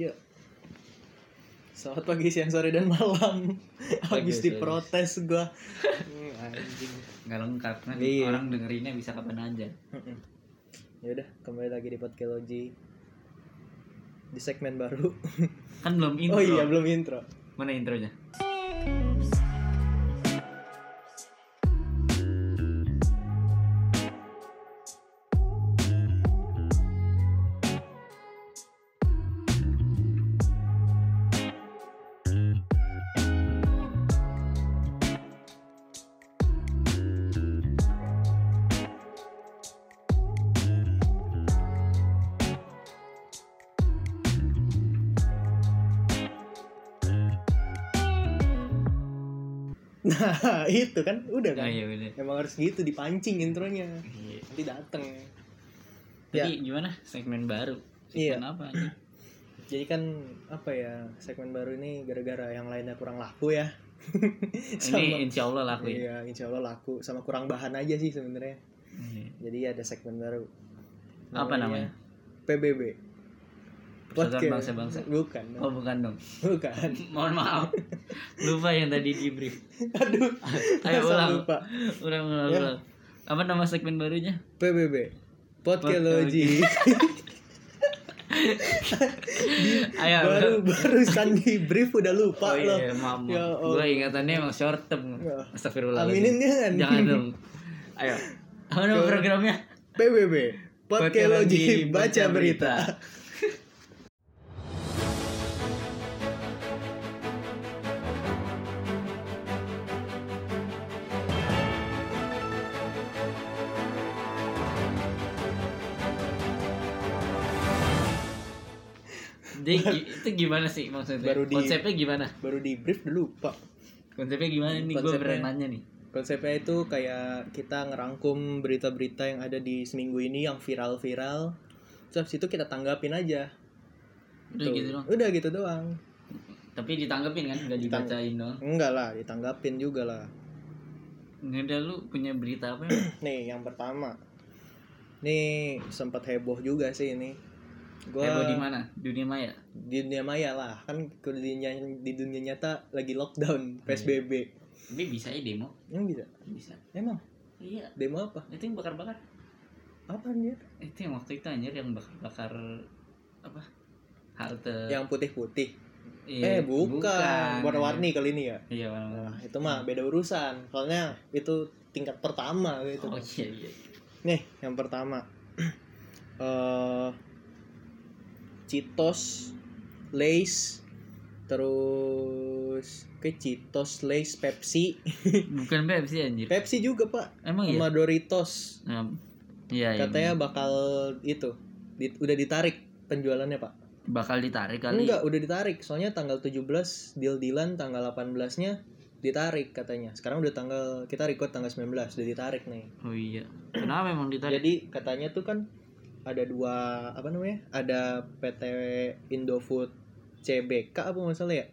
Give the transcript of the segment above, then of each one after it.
Ya. Selamat pagi, siang, sore, dan malam. Habis diprotes gua. Hmm, anjing. nggak lengkap kan Iya. orang dengerinnya bisa kapan aja. Ya udah, kembali lagi di Podkelogi di segmen baru. kan belum intro Oh iya, belum intro. mana intronya Nah, itu kan udah kan. iya bener Emang harus gitu dipancing intronya. Iya. Nanti dateng. Jadi gimana segmen baru Iya. segmen apa nih Jadi kan apa ya segmen baru ini gara-gara yang lainnya kurang laku ya. ini insya Allah laku ya Iya, insya Allah laku sama kurang bahan aja sih sebenarnya. Iya. Jadi ada segmen baru. Apa namanya? PBB. Persatuan. Bangsa-Bangsa. Bukan. oh bukan dong Bukan. mohon maaf lupa yang tadi di brief Aduh. ayo ulang lupa. ulang ulang, Ya. ulang. apa nama segmen barunya PBB. Podkelogi. ayo baru barusan di brief udah lupa oh loh. iya maaf, Ya maaf. Allah. gue ingatannya emang short term Ya. Astagfirullah Aminin jangan. jangan dong ayo apa nama programnya PBB. Podkelogi Baca berita. Jadi itu gimana sih maksudnya? Baru di- Konsepnya gimana? Baru di brief udah lupa. Konsepnya gimana nih? Gue Konsepnya- beneran nanya nih. Konsepnya itu kayak kita ngerangkum berita-berita yang ada di seminggu ini yang viral-viral. Terus itu kita tanggapin aja. Udah Tuh. gitu doang. Udah gitu doang. Tapi ditanggepin kan, nggak Ditang- dibacain doang. Enggak lah, ditanggapin juga lah. Ini udah lu punya berita apa ya? Nih, yang pertama. Nih sempat heboh juga sih ini. Gua Heboh di mana? Dunia maya. di dunia maya lah, kan ke dunia di dunia nyata lagi lockdown, PSBB. Tapi bisa ya demo. Emang bisa? Bisa. Emang Iya. demo apa? Itu yang bakar-bakar. Apa dia? Itu yang waktu itu anjir yang bakar-bakar apa? Halte. Yang putih-putih. Iya, eh, bukan. Warna-warni kali ini ya. Iya, warna-warni. Nah, itu mah beda urusan. Soalnya itu tingkat pertama gitu. Oh iya iya. Nih, yang pertama. eh Cheetos, Lays, terus ke Cheetos, Lays, Pepsi. Bukan Pepsi anjir. Pepsi juga, Pak. Emang iya? Sama Doritos. Nah, Iya, iya. Katanya bakal itu di- udah ditarik penjualannya, Pak. bakal ditarik kali. Enggak, udah ditarik. Soalnya tanggal 17 deal-dealan tanggal 18-nya ditarik katanya. Sekarang udah tanggal kita record tanggal 19 udah ditarik nih. Oh iya. Kenapa emang ditarik? Jadi katanya tuh kan ada dua apa namanya? Ada PT Indofood CBK apa nggak salah ya?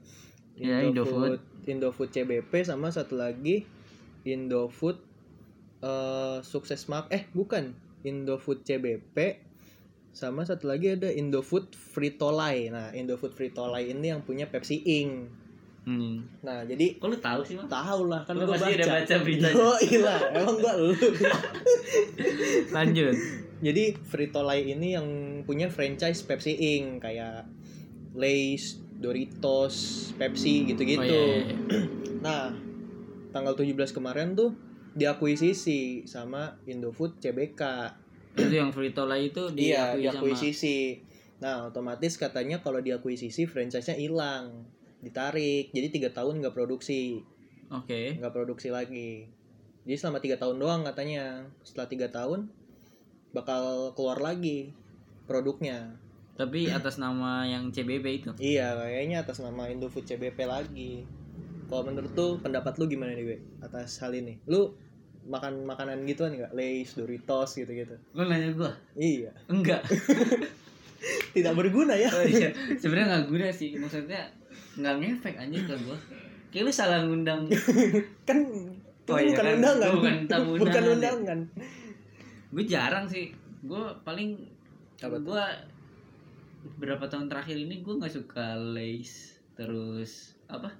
Ya, Indofood. Indofood CBP sama satu lagi Indofood eh Sukses Map eh bukan Indofood CBP sama satu lagi ada Indofood Fritolai. Nah, Indofood Fritolai ini yang punya Pepsi Inc. Hmm. Nah, jadi Kok lu tahu sih, Mas? tahu lah kan Lu gua pasti udah baca beritanya. Yo, iya, emang gua lu. Lanjut. Jadi Frito-Lay ini yang punya franchise Pepsi Inc kayak Lay's, Doritos, Pepsi gitu-gitu. Oh iya, iya, iya. Nah, tanggal 17 kemarin tuh diakuisisi sama Indofood CBK. Itu yang Frito Lay itu Iya, diakui sama diakuisisi. Nah, otomatis katanya kalau diakuisisi franchise-nya hilang, ditarik. Jadi tiga tahun nggak produksi, Oke. nggak produksi lagi. Jadi selama tiga tahun doang katanya. Setelah tiga tahun bakal keluar lagi produknya. Tapi atas nama yang CBB itu. Iya, kayaknya atas nama Indofood CBP lagi. Kalau menurut tuh pendapat lu gimana nih, gue atas hal ini? Lu makan makanan gituan nggak? Lays, Doritos gitu-gitu. Lu nanya gua? Iya. Enggak. Tidak berguna ya. Oh iya. Sebenarnya nggak guna sih. Maksudnya nggak ngefek anjir ke gua. Kayak lu salah ngundang kan itu Oh iya bukan kan, undangan. bukan bukan undangan. Gue jarang sih. Gue paling gue berapa tahun terakhir ini gue nggak suka Lays terus apa?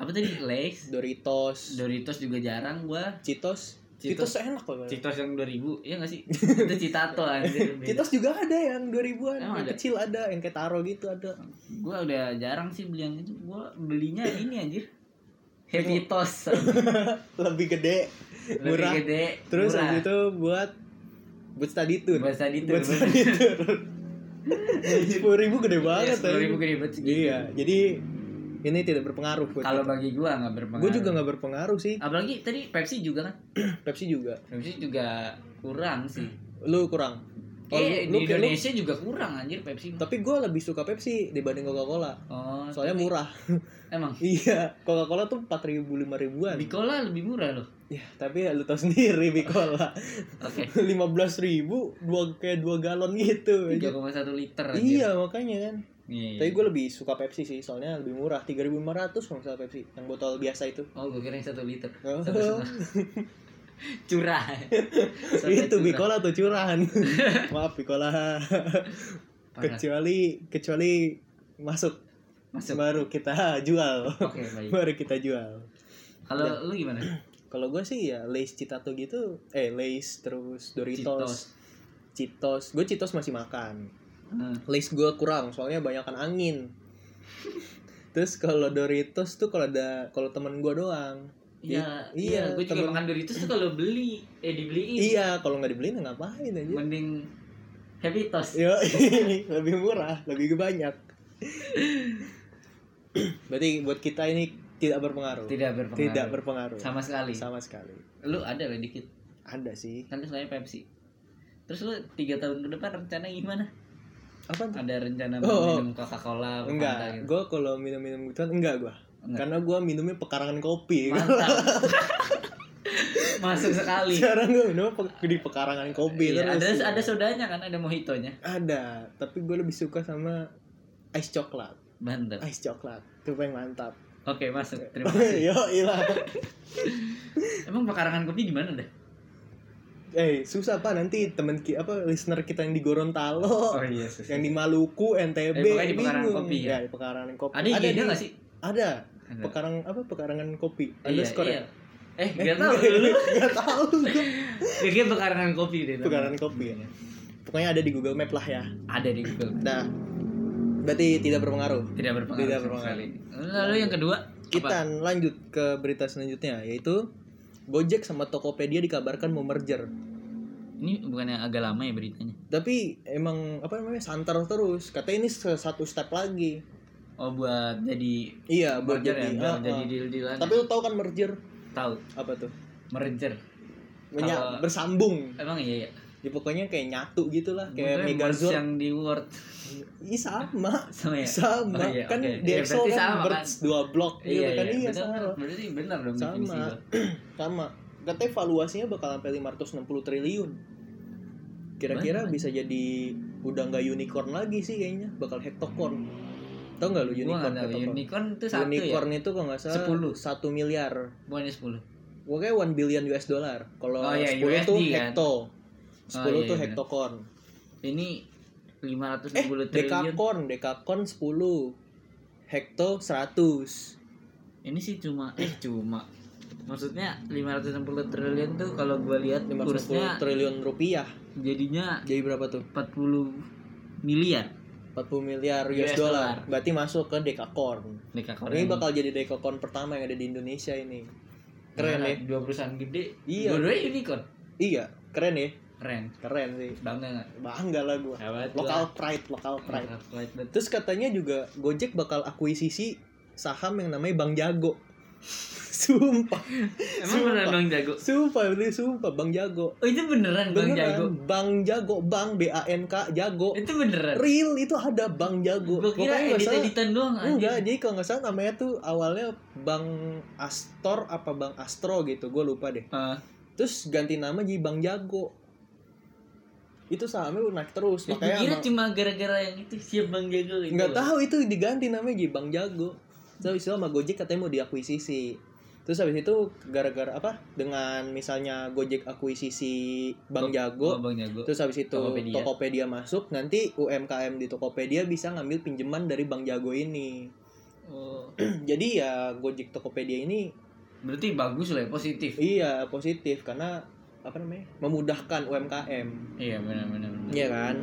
Apa tadi? Lays Doritos. Doritos juga jarang gua. Citos Cheetos. Citos enak loh. Citos yang 2000 ya nggak sih? Itu Citato anjir. Citos juga ada yang 2000-an Emang yang ada? kecil ada yang kayak taro gitu ada. Gua udah jarang sih beli yang itu. Gua belinya ini anjir. Happy Toast. Lebih gede. Lebih murah. gede. Terus murah. habis itu buat buat study tour. Buat study tour, buat study tour. sepuluh ribu gede banget sepuluh ribu gede banget segitu. iya jadi ini tidak berpengaruh buat kalau bagi gua nggak berpengaruh. Gue juga nggak berpengaruh sih. Apalagi tadi Pepsi juga kan? Pepsi juga. Pepsi juga kurang sih. Lu kurang? Oh, eh lu- di lu- lu- Indonesia juga kurang anjir Pepsi mah. tapi gue lebih suka Pepsi dibanding Coca Cola oh soalnya tapi- murah. Emang? Iya Coca Cola tuh empat ribu lima ribuan. Bicola lebih murah loh ya tapi ya lu tau sendiri Bicola oke lima belas ribu dua kayak dua galon gitu 3,1 liter iya makanya kan Iya, Tapi iya. gue lebih suka Pepsi sih, soalnya lebih murah. 3.500 kalau salah Pepsi, yang botol biasa itu. Oh, gue kira yang satu liter. Oh. Curah. Itu curah. Bicola tuh curahan. Maaf Bicola. Kecuali kecuali masuk, Masuk. baru kita jual. Oke, baik. baru kita jual. Kalau Ya. lu gimana? Kalau gue sih ya Lays Citato gitu, eh Lays terus Doritos. Cheetos. Gue Cheetos masih makan. Hmm. Lays gue kurang, soalnya banyakan angin. Terus kalau Doritos tuh kalau ada kalau temen gue doang. Iya, iya, iya, gue juga temen- makan Doritos tuh kalau beli, eh dibeliin. Iya, kalau nggak dibeliin ya ngapain aja. Mending Happy Toast. Yo, lebih murah, lebih banyak. Berarti buat kita ini tidak berpengaruh. Tidak berpengaruh. Tidak berpengaruh. Sama sekali. Sama sekali. Lu ada lah dikit. Ada sih. Kan lu selain Pepsi. Terus lu tiga tahun ke depan rencana gimana? Apa tuh? Ada rencana Oh, oh. minum Coca-Cola Enggak, gitu? gue kalau minum-minum gituan enggak gue. Karena gue minumnya pekarangan kopi. Mantap. Masuk sekali. Sekarang gue minum di pekarangan kopi Iya, ada ada sodanya kan, ada mojitonya. Ada, tapi gue lebih suka sama ice coklat. Mantap. Ice coklat, itu paling mantap. Oke, masuk. Terima kasih. Yo, ilah. Emang pekarangan kopi di mana dah? Eh, susah pak nanti temen ki apa listener kita yang di Gorontalo, iya, yang di Maluku, NTB, Eh, di pekarangan bingung. kopi, ya? di pekarangan kopi. Ada di- nggak sih? Ada. Ada. Pekarang apa? Pekarangan kopi. Iya, Underscore iya. ya? Eh, Eh, gak tau enggak, lu. Nggak tahu gue. Kayaknya pekarangan kopi deh. Pekarangan kopi ya. Pokoknya ada di Google Map lah ya. Ada di Google. Nah, berarti tidak berpengaruh. Tidak berpengaruh. Tidak berpengaruh. Lalu yang kedua, Kita apa? lanjut ke berita selanjutnya yaitu Gojek sama Tokopedia dikabarkan mau merger. Ini bukannya agak lama ya beritanya? Tapi emang apa namanya santer terus. Katanya ini satu step lagi. Oh, buat jadi Iya, buat merger jadi. ya, buat ah, jadi ah. deal-dealan. Tapi lu tahu kan merger tahu apa tuh? merger. Menya- Kalau- bersambung. Emang iya ya. Ya, pokoknya kayak nyatu gitu lah, kayak Megazord. yang di Word Ih sama. sama ya. Sama. Oh, iya, kan Iya, Excel berarti kan sama, birds dua blok gitu kan. Iya, bener, sama. Berarti benar dong Sama. Sama. Katanya valuasinya bakal sampai 560 triliun. Kira-kira bisa jadi udah nggak unicorn lagi sih kayaknya, bakal hectocorn. Tahu nggak lu unicorn? hectocorn? Unicorn itu satu ya. unicorn itu kalau nggak salah 10. 1 miliar. Bukannya 10. Pokoknya 1 billion US dollar. Kalau Oh, iya, 10 tuh USD kan? hecto. 10 iya, tuh iya, hectocorn. Ini Eh, 560 triliun. dekacorn, dekacorn 10. Hekto 100. Ini sih cuma eh cuma maksudnya 560 triliun tuh kalau gua lihat 560 kursnya triliun rupiah. jadinya Jadi berapa tuh? 40 miliar 40 miliar US, US dollar. dollar. Berarti masuk ke dekacorn. Dekakorn Ini bakal jadi dekacorn pertama yang ada di Indonesia ini. Keren ya? dua perusahaan gede Iya. dua-duanya unicorn Iya, keren ya? Keren Keren sih. bangga nggak Bangga lah gua. Hebat Lokal pride, lokal pride. Pride banget. Terus katanya juga Gojek bakal akuisisi saham yang namanya Bang Jago. sumpah. emang Sumpah. beneran bang jago Sumpah, ini sumpah Bang Jago. oh itu beneran bang Beneran, jago Bang Jago, Bang B A N K Jago. itu beneran Real itu ada Bang Jago. gua kira Pokoknya edit salah- editan doang Enggak, jadi kalau nggak salah namanya tuh awalnya Bang Astor apa Bang Astro gitu, gue lupa deh. Ah, Terus ganti nama jadi Bang Jago. Itu sahamnya udah naik terus, ya, makanya kira cuma gara-gara yang itu siap bang jago itu nggak tahu itu diganti namanya jadi Bang Jago. So istilah sama Gojek katanya mau diakuisisi. terus habis itu gara-gara apa dengan misalnya Gojek akuisisi Bang Jago Oh, Bang Jago. terus habis itu Tokopedia. Tokopedia. masuk nanti UMKM di Tokopedia bisa ngambil pinjaman dari Bang Jago ini Oh. jadi ya Gojek Tokopedia ini Berarti bagus lah ya, positif. iya positif karena apa namanya memudahkan UMKM Iya benar benar. benar. iya kan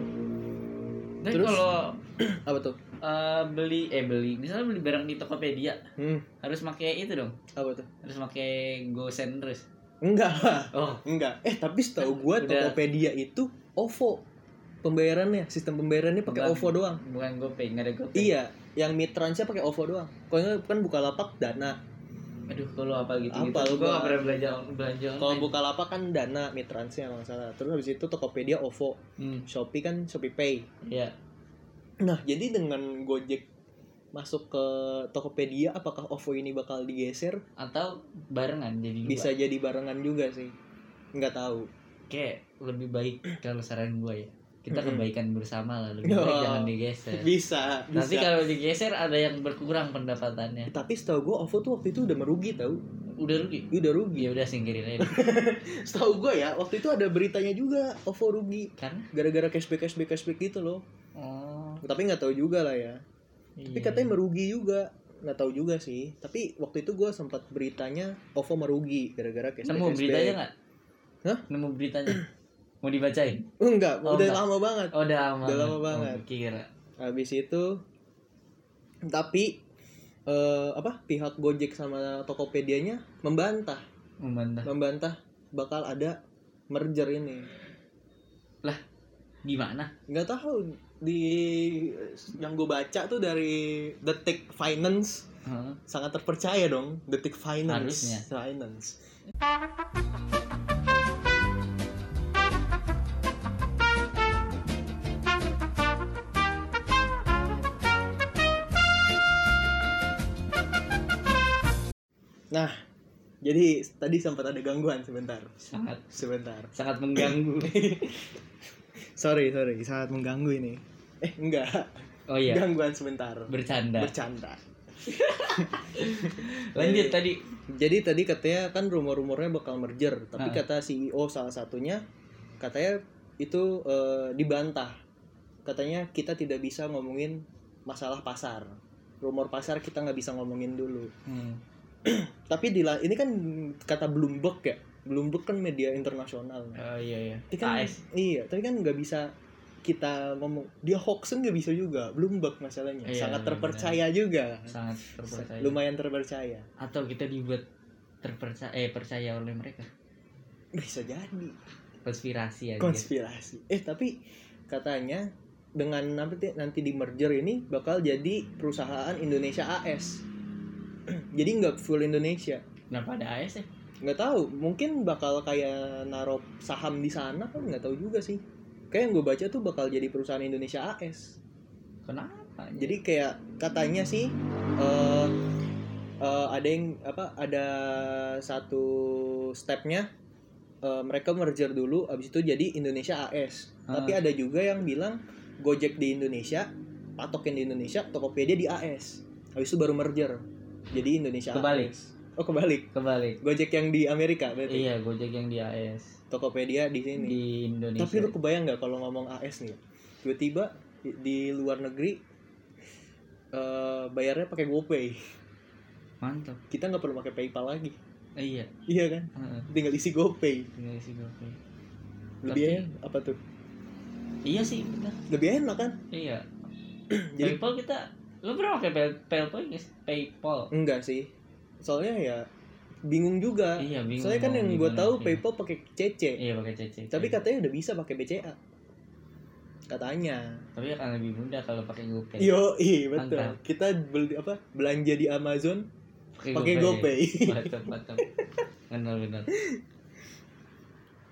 Dan Terus? kalau apa tuh eh, beli eh beli misalnya beli barang di Tokopedia hmm harus pakai itu dong. apa tuh Harus pakai GoSend terus. enggak lah Oh, enggak eh tapi setahu gua Udah. Tokopedia itu OVO pembayarannya sistem pembayarannya pakai. OVO doang bukan GoPay, enggak ada GoPay. iya yang mitransnya pakai OVO doang kalau enggak kan Bukalapak Dana Aduh, kalau apa gitu gitu. Apa Gua Bang? nggak pernah belanja belanja. kalau online. Bukalapak kan Dana mitransnya nggak salah terus habis itu Tokopedia OVO Hmm, Shopee kan Shopee Pay iya. Nah, jadi dengan Gojek masuk ke Tokopedia, apakah OVO ini bakal digeser? Atau barengan jadi dua. Bisa jadi barengan juga sih. Nggak tahu. Kayak lebih baik kalau saran gua ya. Kita kebaikan bersama lah, lebih Oh. baik jangan digeser. Bisa, bisa. Nanti kalau digeser ada yang berkurang pendapatannya. Tapi setahu gue OVO tuh waktu itu udah merugi tau. Udah rugi. Udah rugi. Ya udah singkirin aja. Setahu gue ya, waktu itu ada beritanya juga OVO rugi. kan? Gara-gara cashback, cashback, cashback gitu loh. Oh. Tapi nggak tahu juga lah ya. Tapi iya. katanya merugi juga. Nggak tahu juga sih. Tapi waktu itu gue sempat beritanya OVO merugi gara-gara cashback, Nemu cashback. beritanya nggak? Hah? Nemu beritanya. Mau dibacain? Enggak, Oh, udah enggak. lama banget. Oh, udah lama. Udah lama Oh, banget. kira. Habis itu tapi eh, apa pihak Gojek sama Tokopedia-nya membantah, Membantah. membantah bakal ada merger ini. Gimana? Nggak tahu di yang gue baca tuh dari Detik Finance Hah? sangat terpercaya dong Detik Finance. Harusnya. Finance. Nah, jadi tadi sempat ada gangguan sebentar. Sangat Sebentar. sangat mengganggu. Sorry, sorry, sangat mengganggu ini. Eh, enggak. Oh iya, Gangguan sebentar. bercanda. Bercanda. Lanjut tadi. Jadi tadi katanya kan rumor-rumornya bakal merger, tapi kata CEO salah satunya katanya itu eh, dibantah. Katanya kita tidak bisa ngomongin masalah pasar. Rumor pasar kita nggak bisa ngomongin dulu. Hmm. Tapi di ini kan kata Bloomberg ya. Bloomberg kan media internasional. Oh iya iya. Tapi kan, AS. iya, tapi kan nggak bisa kita ngomong dia hoaxen nggak bisa juga. Bloomberg masalahnya Iya, sangat benar, terpercaya juga. sangat terpercaya. Lumayan terpercaya. Atau kita dibuat terpercaya eh percaya oleh mereka. Bisa jadi. Konspirasi aja. konspirasi. Eh tapi katanya dengan nanti nanti di merger ini bakal jadi perusahaan Indonesia AS. Jadi nggak full Indonesia. Kenapa ada AS ya? Nggak tahu, mungkin bakal kayak naruh saham di sana kan nggak tahu juga sih. Kayak yang gue baca tuh bakal jadi perusahaan Indonesia AS. Kenapa? Jadi kayak katanya sih eh eh, ada yang apa ada satu stepnya eh, mereka merger dulu abis itu jadi Indonesia AS. Ah. Tapi ada juga yang bilang Gojek di Indonesia, patokin di Indonesia, Tokopedia di AS. Habis itu baru merger. Jadi Indonesia Kebalik. AS. Oh kebalik. Kebalik. Gojek yang di Amerika berarti. Iya, Gojek yang di AS Tokopedia di sini. di Indonesia. Tapi lu kebayang nggak kalau ngomong AS nih? Tiba-tiba di, di luar negeri eh bayarnya pakai GoPay. mantap. Kita nggak perlu pakai PayPal lagi. Eh, iya. Iya kan? Heeh. Tinggal isi GoPay. Tinggal isi GoPay. Lebih Tapi- enak apa tuh? Iya sih, benar. Lebih enak kan? Iya. Jadi PayPal kita lu pernah pakai Pay- PayPal guys? PayPal. enggak sih. Soalnya ya bingung juga. Iya, bingung Soalnya kan yang gue gimana tahu sih. PayPal pakai CC. Iya, pakai CC. Tapi katanya udah bisa pakai BCA. Katanya. tapi akan lebih mudah kalau pakai GoPay. Yo, iya betul. Mantap. Kita beli apa? Belanja di Amazon pakai GoPay. Mantap, mantap. Benar, benar.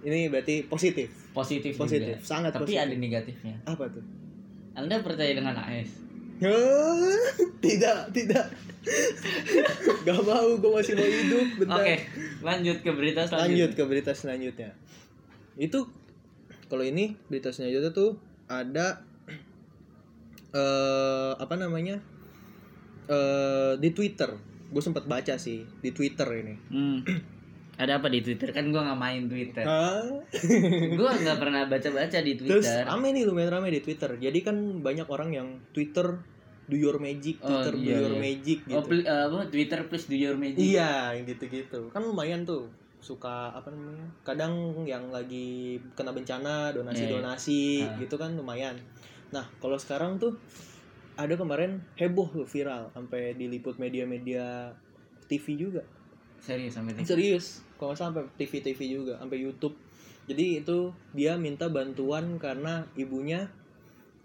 Ini berarti positif. Positif, Positif, juga. sangat Tapi positif. ada negatifnya. Apa tuh? Anda percaya dengan AS? Tidak, tidak. Gak mau, gue masih mau hidup. Bentar. Oke, lanjut ke berita Lanjut selanjutnya. ke berita selanjutnya. Itu kalau ini berita selanjutnya tuh ada eh apa namanya? eh di Twitter. gue sempat baca sih di Twitter ini Hmm. Ada apa di Twitter? Kan gua nggak main Twitter. Gua nggak pernah baca-baca di terus Twitter. rame nih lumayan rame di Twitter jadi kan banyak orang yang Twitter do your magic Oh, Twitter do iya, your iya. magic gitu Oh, pl- apa? Twitter please do your magic. iya yang gitu-gitu kan lumayan tuh suka apa namanya kadang yang lagi kena bencana donasi donasi Ah. gitu kan lumayan nah kalau sekarang tuh ada kemarin heboh tuh viral sampai diliput media-media TV juga Serius sampai Twitter. serius kalau nggak salah sampai TV TV juga sampai YouTube jadi itu dia minta bantuan karena ibunya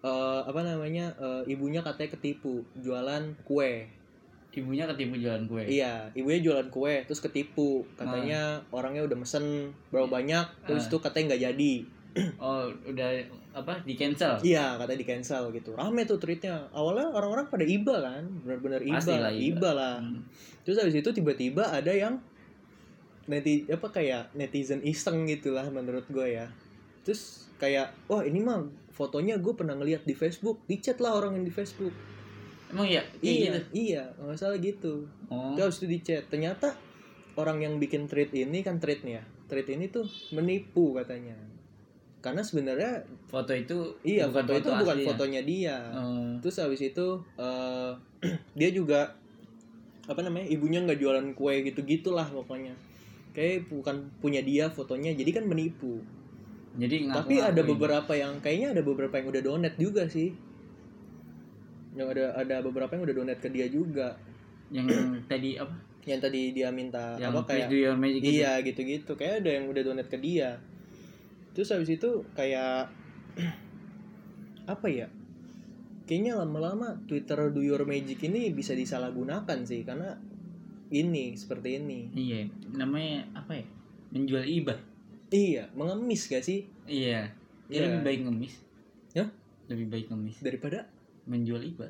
eh, apa namanya eh, ibunya katanya ketipu jualan kue Ibunya ketipu jualan kue. iya ibunya jualan kue terus ketipu katanya orangnya udah mesen berapa banyak terus Ah. itu katanya nggak jadi Oh, udah apa? Di cancel. iya katanya di cancel gitu rame tuh tweetnya awalnya orang-orang pada iba kan benar-benar iba Pastilah iba. iba lah Hmm. terus habis itu tiba-tiba ada yang neti apa kayak netizen iseng gitu lah menurut gue ya terus kayak wah ini mah fotonya gue pernah ngeliat di Facebook dicat lah orang yang di Facebook Emang iya? Kayak iya gitu. iya nggak salah gitu Oh. terus itu dicat ternyata orang yang bikin tweet ini kan tweetnya tweet ini tuh menipu katanya karena sebenarnya Foto itu iya foto, itu bukan aslinya. fotonya dia Oh. terus habis itu eh, dia juga apa namanya ibunya nggak jualan kue gitu gitulah pokoknya kayak bukan punya dia fotonya jadi kan menipu. Jadi ngaku tapi ada beberapa yang kayaknya ada beberapa yang udah donat juga sih. Yang ada ada beberapa yang udah donat ke dia juga. Yang tadi apa? yang tadi dia minta yang apa kayak do your magic gitu. iya gitu-gitu. Kayak ada yang udah donat ke dia. Terus habis itu kayak apa ya? Kayaknya lama-lama Twitter do your magic ini bisa disalahgunakan sih karena ini seperti ini Iya, namanya apa ya? Menjual ibah. iya mengemis gak sih Iya. Ya, lebih baik ngemis. Hah? Lebih baik ngemis. daripada Menjual ibah.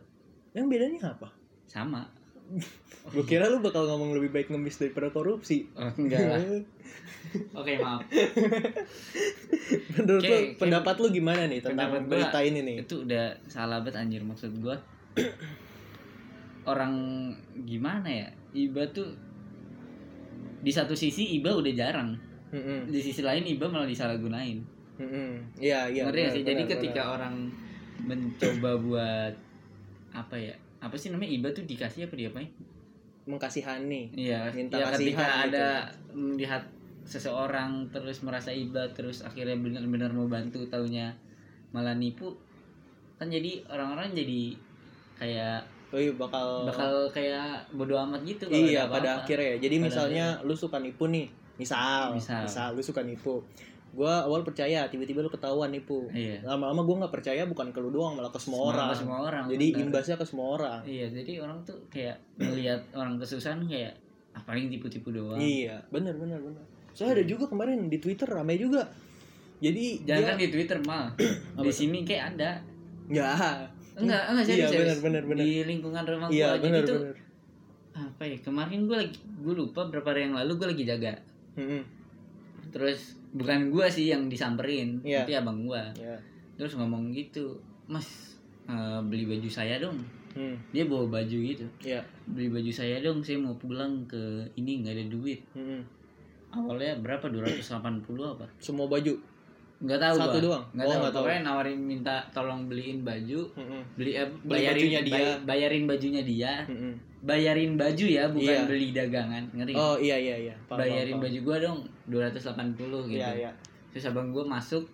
yang bedanya apa Sama. gue kira lu bakal ngomong lebih baik ngemis daripada korupsi Oh, enggak lah. Oke, maaf. menurut lu pendapat lu gimana nih tentang berita ini nih Itu udah salah banget anjir maksud gua. Orang gimana ya? Iba tuh di satu sisi Iba udah jarang. Mm-mm. Di sisi lain Iba malah disalahgunain. Iya iya Ngerti gak benar, sih? Jadi benar, ketika benar. orang mencoba buat apa ya? Apa sih namanya Iba tuh dikasih apa dia apa mengkasihani Iya, Minta ya ketika kasihan gitu. ada melihat seseorang terus merasa iba terus akhirnya benar-benar mau bantu taunya malah nipu kan jadi orang-orang jadi kayak oh iya bakal, bakal kayak bodo amat gitu kalau iya ada pada apa-apa. akhirnya ya jadi Pada misalnya lu suka nipu nih misal Misal. lu suka nipu gua awal percaya tiba-tiba lu ketahuan nipu Iya. lama-lama gua nggak percaya bukan ke lu doang malah ke semua Semua- orang ke semua orang, jadi benar. imbasnya ke semua orang Iya, jadi orang tuh kayak melihat orang kesusahan kayak ah paling tipu-tipu doang. iya benar benar benar soalnya ada juga kemarin di twitter ramai juga jadi Jangan dia kan di Twitter mal. di sini kayak ada. ya Enggak, enggak Iya, serius. serius. benar, benar, benar. Di lingkungan rumah iya gua. benar Jadi tuh apa ya? Kemarin gue lagi gue lupa berapa hari yang lalu gue lagi jaga. Mm-mm. Terus bukan gua sih yang disamperin, Iya. tapi abang gua. ya Terus ngomong gitu, "Mas, eh, beli baju saya dong." Hmm. Dia bawa baju gitu. ya Beli baju saya dong, saya mau pulang ke ini nggak ada duit. Mm-mm. Awalnya berapa? 280 apa? semua baju Nggak tahu Satu gua. doang? Nggak Oh, tahu. nggak tahu. Pokoknya nawarin minta tolong beliin baju, Mm-mm. beli eh, Beli bayarin bajunya dia. bay- bayarin bajunya dia. Mm-mm. Bayarin baju ya, bukan Iya. beli dagangan. Ngerti? oh iya iya iya Paham, bayarin paham, baju gua dong 280 gitu. iya iya Terus abang gua masuk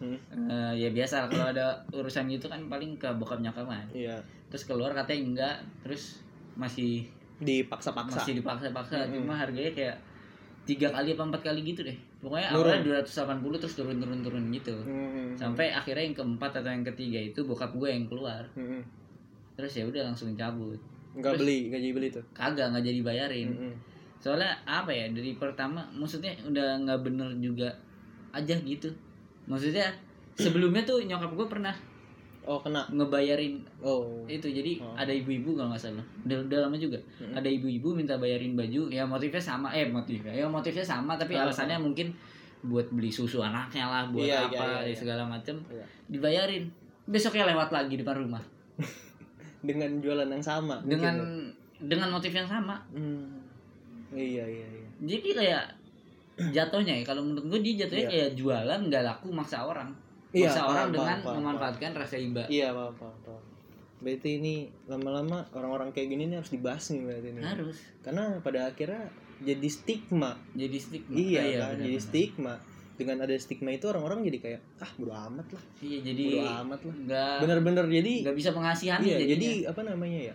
Hmm. Eh, ya biasa kalau ada urusan gitu kan paling ke bokap nyokap kan iya terus keluar katanya enggak terus masih dipaksa-paksa masih dipaksa-paksa Mm-mm. cuma harganya kayak tiga kali apa empat kali gitu deh. Pokoknya awalnya 280 terus turun turun turun gitu. Mm-mm. sampai akhirnya yang keempat atau yang ketiga itu bokap gue yang keluar. Mm-mm. terus ya udah langsung cabut. Nggak Terus- beli nggak jadi beli tuh? Kagak nggak jadi bayarin. Mm-mm. soalnya apa ya dari pertama maksudnya udah nggak bener juga aja gitu. Maksudnya sebelumnya tuh nyokap gue pernah oh kena. Ngebayarin. Oh. Itu jadi Oh. ada ibu-ibu kalau nggak salah. Udah, udah lama juga. Mm-mm. ada ibu-ibu minta bayarin baju. Ya motifnya sama. Eh motifnya. Ya motifnya sama tapi Ah, alasannya mungkin buat beli susu anaknya lah buat Iya, iya, apa iya, ya iya. segala macem. Iya. dibayarin. Besoknya lewat lagi depan rumah. Dengan jualan yang sama dengan mungkin dengan motif yang sama. Hmm. Iya iya iya. jadi kayak jatuhnya ya kalau menurut gue dia jatuhnya Iya. kayak jualan nggak laku maksa orang Iya, maksa orang paham, dengan paham, paham, memanfaatkan rasa iba Iya paham paham paham. Berarti ini lama-lama orang-orang kayak gini nih harus dibahas nih berarti ini. harus Karena pada akhirnya jadi stigma. jadi stigma Iya Ah, kan, benar, jadi benar. stigma. Dengan ada stigma itu orang-orang jadi kayak ah bodo amat lah, iya jadi bodo amat lah. nggak Bener-bener jadi nggak bisa mengasihani iya, jadinya. jadi apa namanya ya?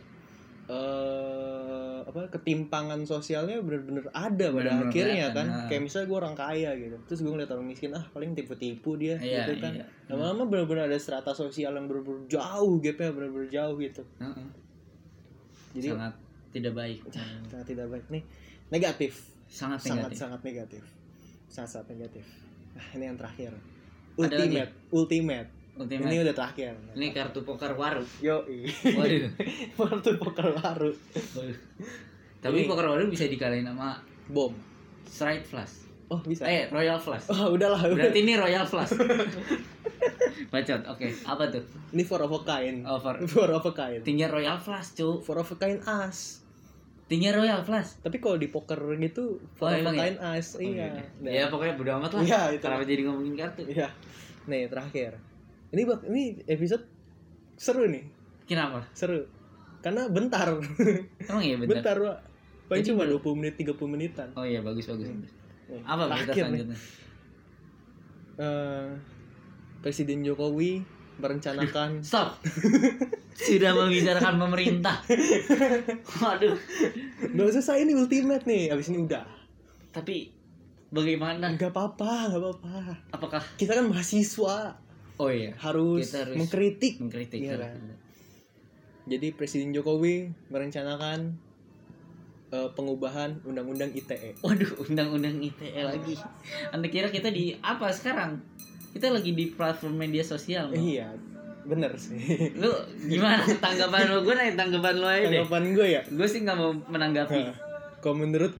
eh apa ketimpangan sosialnya bener-bener ada pada Bener-bener akhirnya kelihatan, kan. nah. kayak misalnya gue orang kaya gitu. Terus gue ngeliat orang miskin ah paling tipu-tipu dia Iya, gitu kan. iya. lama-lama bener-bener ada strata sosial yang bener-bener jauh gapnya bener-bener jauh gitu. Heeh. jadi sangat tidak baik. Sangat tidak baik. Nih negatif. Sangat sangat negatif. sangat negatif. Sangat sangat negatif. Nah ini yang terakhir. Ultimate. Ultimate Ultimate. ini udah terakhir. Ini kartu poker waru yo waduh. Waktu poker Waduh. tapi Ini- poker waru bisa dikalahin sama bom. Strike flash. Oh bisa. Eh royal flash. Oh udahlah berarti ini royal flash. Bacot oke. Apa tuh? Ini four of a kind. Oh, for, four of a kind. Tinggal royal flash cu four of a kind as. Tinggal royal flash. Tapi kalau di poker gitu four Oh, of a ya? kind as Oh, iya. iya. ya pokoknya bodo amat lah. Iya, itu. kenapa jadi ngomongin kartu? Iya. Nih terakhir ini bak ini episode seru nih kenapa? Seru. Karena bentar. Emang iya bentar, bentar Pak. paling cuma belum- 20 menit 30 menitan. Oh iya bagus bagus. Nih, apa berita selanjutnya? Eh, Presiden Jokowi merencanakan stop. Sudah membicarakan pemerintah. Waduh. Udah selesai ini ultimate nih. Abis ini udah. Tapi bagaimana? Nggak apa-apa nggak apa-apa. Apakah? Kita kan mahasiswa oh iya harus, Kita harus mengkritik mengkritik Iya kan? jadi Presiden Jokowi merencanakan eh, pengubahan undang-undang. ITE Waduh, undang-undang ITE lagi. Anda kira kita di apa sekarang? Kita lagi di platform media sosial. Bang. iya bener sih Lu gimana tanggapan lu? Gue nanya tanggapan lu aja deh. tanggapan gue ya Gue sih nggak mau menanggapi. Kalau menurut